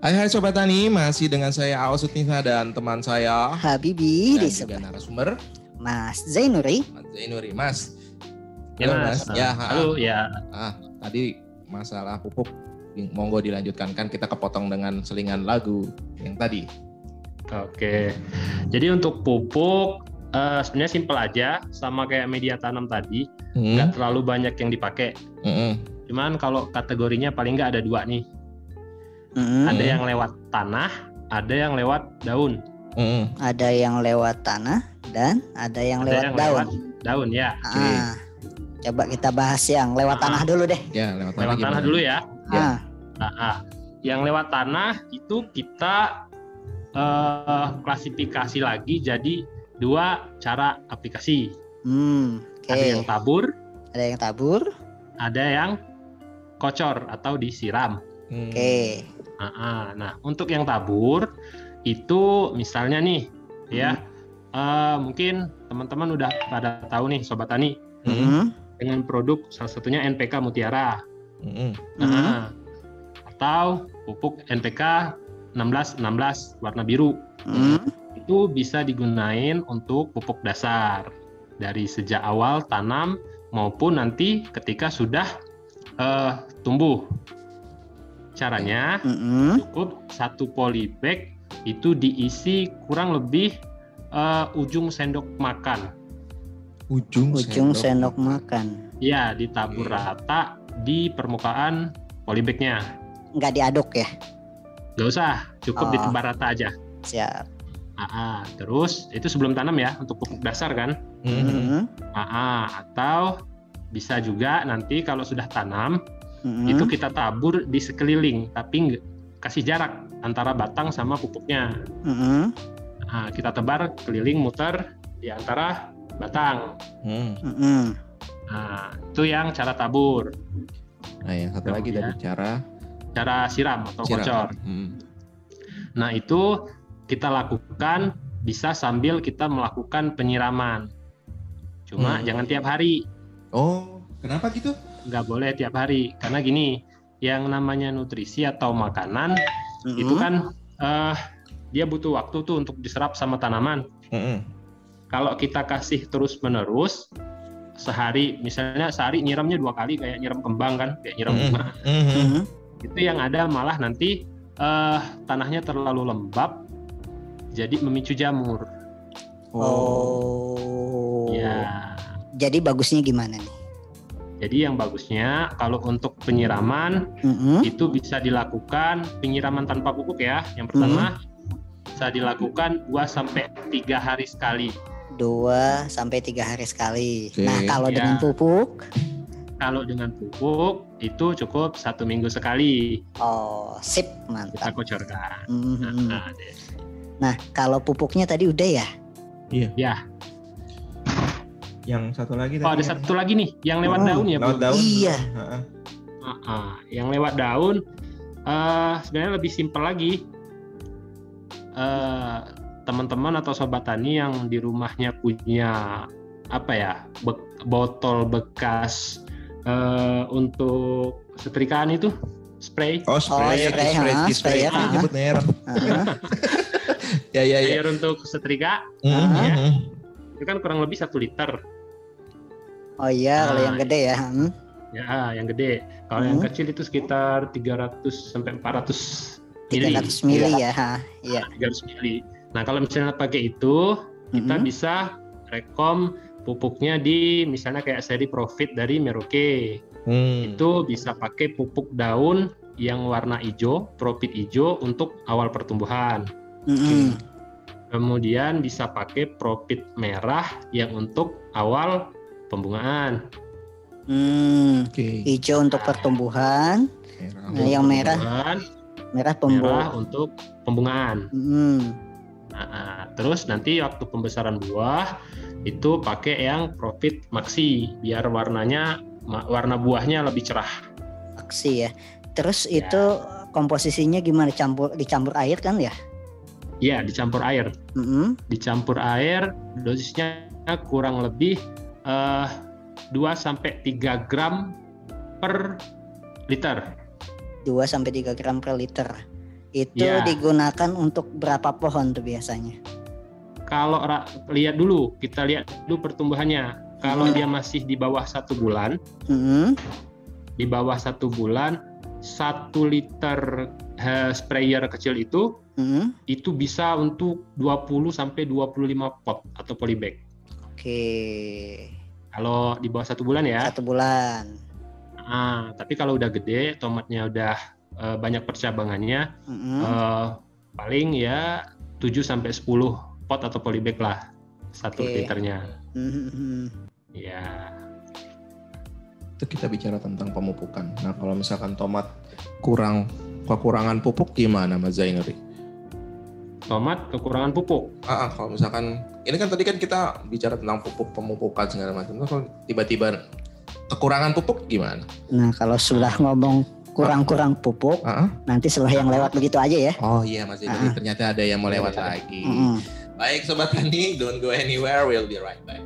Hai hai Sobat Tani, masih dengan saya Aos Sutisa dan teman saya Habibi dan di juga narasumber Mas Zainuri. Mas Zainuri. Mas, Ya, Halo, Mas. Mas. Ya, ha. Halo, ya. ah, tadi masalah pupuk, monggo dilanjutkan kan kita kepotong dengan selingan lagu yang tadi. Oke. Jadi untuk pupuk eh, sebenarnya simpel aja, sama kayak media tanam tadi, Hmm, nggak terlalu banyak yang dipakai. mm-mm, Cuman kalau kategorinya paling nggak ada dua nih. Mm-mm. Ada yang lewat tanah, ada yang lewat daun. mm-mm. Ada yang lewat tanah dan ada yang Ada lewat yang daun. lewat daun ya. Ah, coba kita bahas yang lewat Ah. tanah dulu deh. Ya, lewat, Lewat gimana? tanah dulu ya. Ya. Ah, Nah, ah. yang lewat tanah itu kita eh, klasifikasi lagi jadi dua cara aplikasi. hmm, oke. Ada yang tabur, Ada yang tabur. ada yang kocor atau disiram. Hmm. Oke. Ah, ah. Nah, untuk yang tabur itu misalnya nih ya eh, mungkin teman-teman udah pada tahu nih sobat tani Hmm, dengan produk salah satunya NPK Mutiara. hmm, Nah, atau pupuk NPK 1616 warna biru. hmm, Itu bisa digunain untuk pupuk dasar dari sejak awal tanam maupun nanti ketika sudah eh, tumbuh. Caranya hmm, cukup satu polybag itu diisi kurang lebih eh, ujung sendok makan. Ujung, Ujung sendok. sendok makan. Ya, ditabur Oke. rata di permukaan polybagnya. Nggak diaduk ya. Nggak usah, cukup Oh. ditebar rata aja. Siap. AA. Terus itu sebelum tanam ya untuk pupuk dasar kan. Mm-mm. Hmm, AA. Atau bisa juga nanti kalau sudah tanam hmm, itu kita tabur di sekeliling tapi nggak- kasih jarak antara batang sama pupuknya. hmm, Nah, kita tebar keliling muter di antara batang. Hmm. hmm, Nah, itu yang cara tabur. Nah, yang satu lagi tadi cara Cara siram atau siram. kocor. Hmm. Nah, itu kita lakukan bisa sambil kita melakukan penyiraman. Cuma Hmm. jangan tiap hari. Oh, kenapa gitu? Nggak boleh tiap hari karena gini yang namanya nutrisi atau makanan hmm, itu kan eh, dia butuh waktu tuh untuk diserap sama tanaman Mm-mm. kalau kita kasih terus menerus sehari misalnya sehari nyiramnya dua kali kayak nyiram kembang kan kayak nyiram Mm-mm. bunga Mhm. hmm, itu yang ada malah nanti eh, tanahnya terlalu lembab jadi memicu jamur Oh. ya Jadi bagusnya gimana nih? Jadi yang bagusnya kalau untuk penyiraman Hmm, itu bisa dilakukan penyiraman tanpa pupuk ya. Yang pertama Hmm. bisa dilakukan 2 sampai 3 hari sekali. dua sampai tiga hari sekali. Oke. Nah kalau Ya. dengan pupuk, Kalau dengan pupuk itu cukup satu minggu sekali oh sip kita mantap. kocorkan. Mhm. Nah, deh. Nah kalau pupuknya tadi udah ya? ya. Yang satu lagi Oh tadi ada yang- satu lagi nih yang lewat Oh, daun ya lewat daun. Iya. Heeh. Ah, ah. Yang lewat daun eh, sebenarnya lebih simpel lagi. Eh, teman-teman atau sobat tani yang di rumahnya punya apa ya be- botol bekas eh, untuk setrikaan itu spray Oh, spray, Oh, spray, spray, spray, spray, spray. ha. nyebut merek. Heeh. Ya, ya, ya. air untuk setrika Mhm. ya. Mhm. itu kan kurang lebih satu liter Oh iya kalau Nah, yang gede ya. Hmm. ya yang gede kalau yang Hmm. kecil itu sekitar 300 sampai 400 mili 300 mili ya. Iya. 300 mili nah kalau misalnya pakai itu kita Mhm. bisa rekom pupuknya di misalnya kayak seri profit dari Merauke Hmm. itu bisa pakai pupuk daun yang warna hijau profit hijau untuk awal pertumbuhan Mhm. kemudian bisa pakai profit merah yang untuk awal pembungaan Hmm. Oke. Hijau untuk pertumbuhan, Merah. Nah, yang merah Pembungaan, merah pembu. merah untuk pembungaan Hmm. Nah, terus nanti waktu pembesaran buah itu pakai yang profit maxi biar warnanya warna buahnya lebih cerah. Aksi ya. Terus Ya. itu komposisinya gimana? Campur dicampur air kan ya? Ya, dicampur air. Mhm. Dicampur air dosisnya kurang lebih eh, 2 sampai 3 gram per liter. 2 sampai 3 gram per liter. Itu Ya. digunakan untuk berapa pohon tuh biasanya? Kalau ra- lihat dulu, kita lihat dulu pertumbuhannya. Kalau Hmm. dia masih di bawah satu bulan, Hmm, di bawah satu bulan, satu liter eh, sprayer kecil itu hmm, itu bisa untuk 20 sampai 25 pot atau polybag. Oke, Kalau di bawah satu bulan ya. satu bulan. Ah, tapi kalau udah gede, tomatnya udah eh, banyak percabangannya, Hmm, eh, paling ya 7 sampai 10 pot atau polybag lah satu Oke. liternya. hmm, hmm. Ya, Itu kita bicara tentang pemupukan. Nah kalau misalkan tomat kurang kekurangan pupuk gimana Mas Zainuri? Tomat kekurangan pupuk. Ah, ah, kalau misalkan ini kan tadi kan kita bicara tentang pupuk pemupukan segala macam. Nah, kalau tiba-tiba kekurangan pupuk gimana? Nah kalau sudah ngomong kurang-kurang pupuk, Ah, ah. nanti setelah yang lewat begitu aja ya. Oh iya Mas Zainuri Ah. ternyata ada yang mau lewat Iya. lagi. Hmm. Baik sobat tani, don't go anywhere. We'll be right back.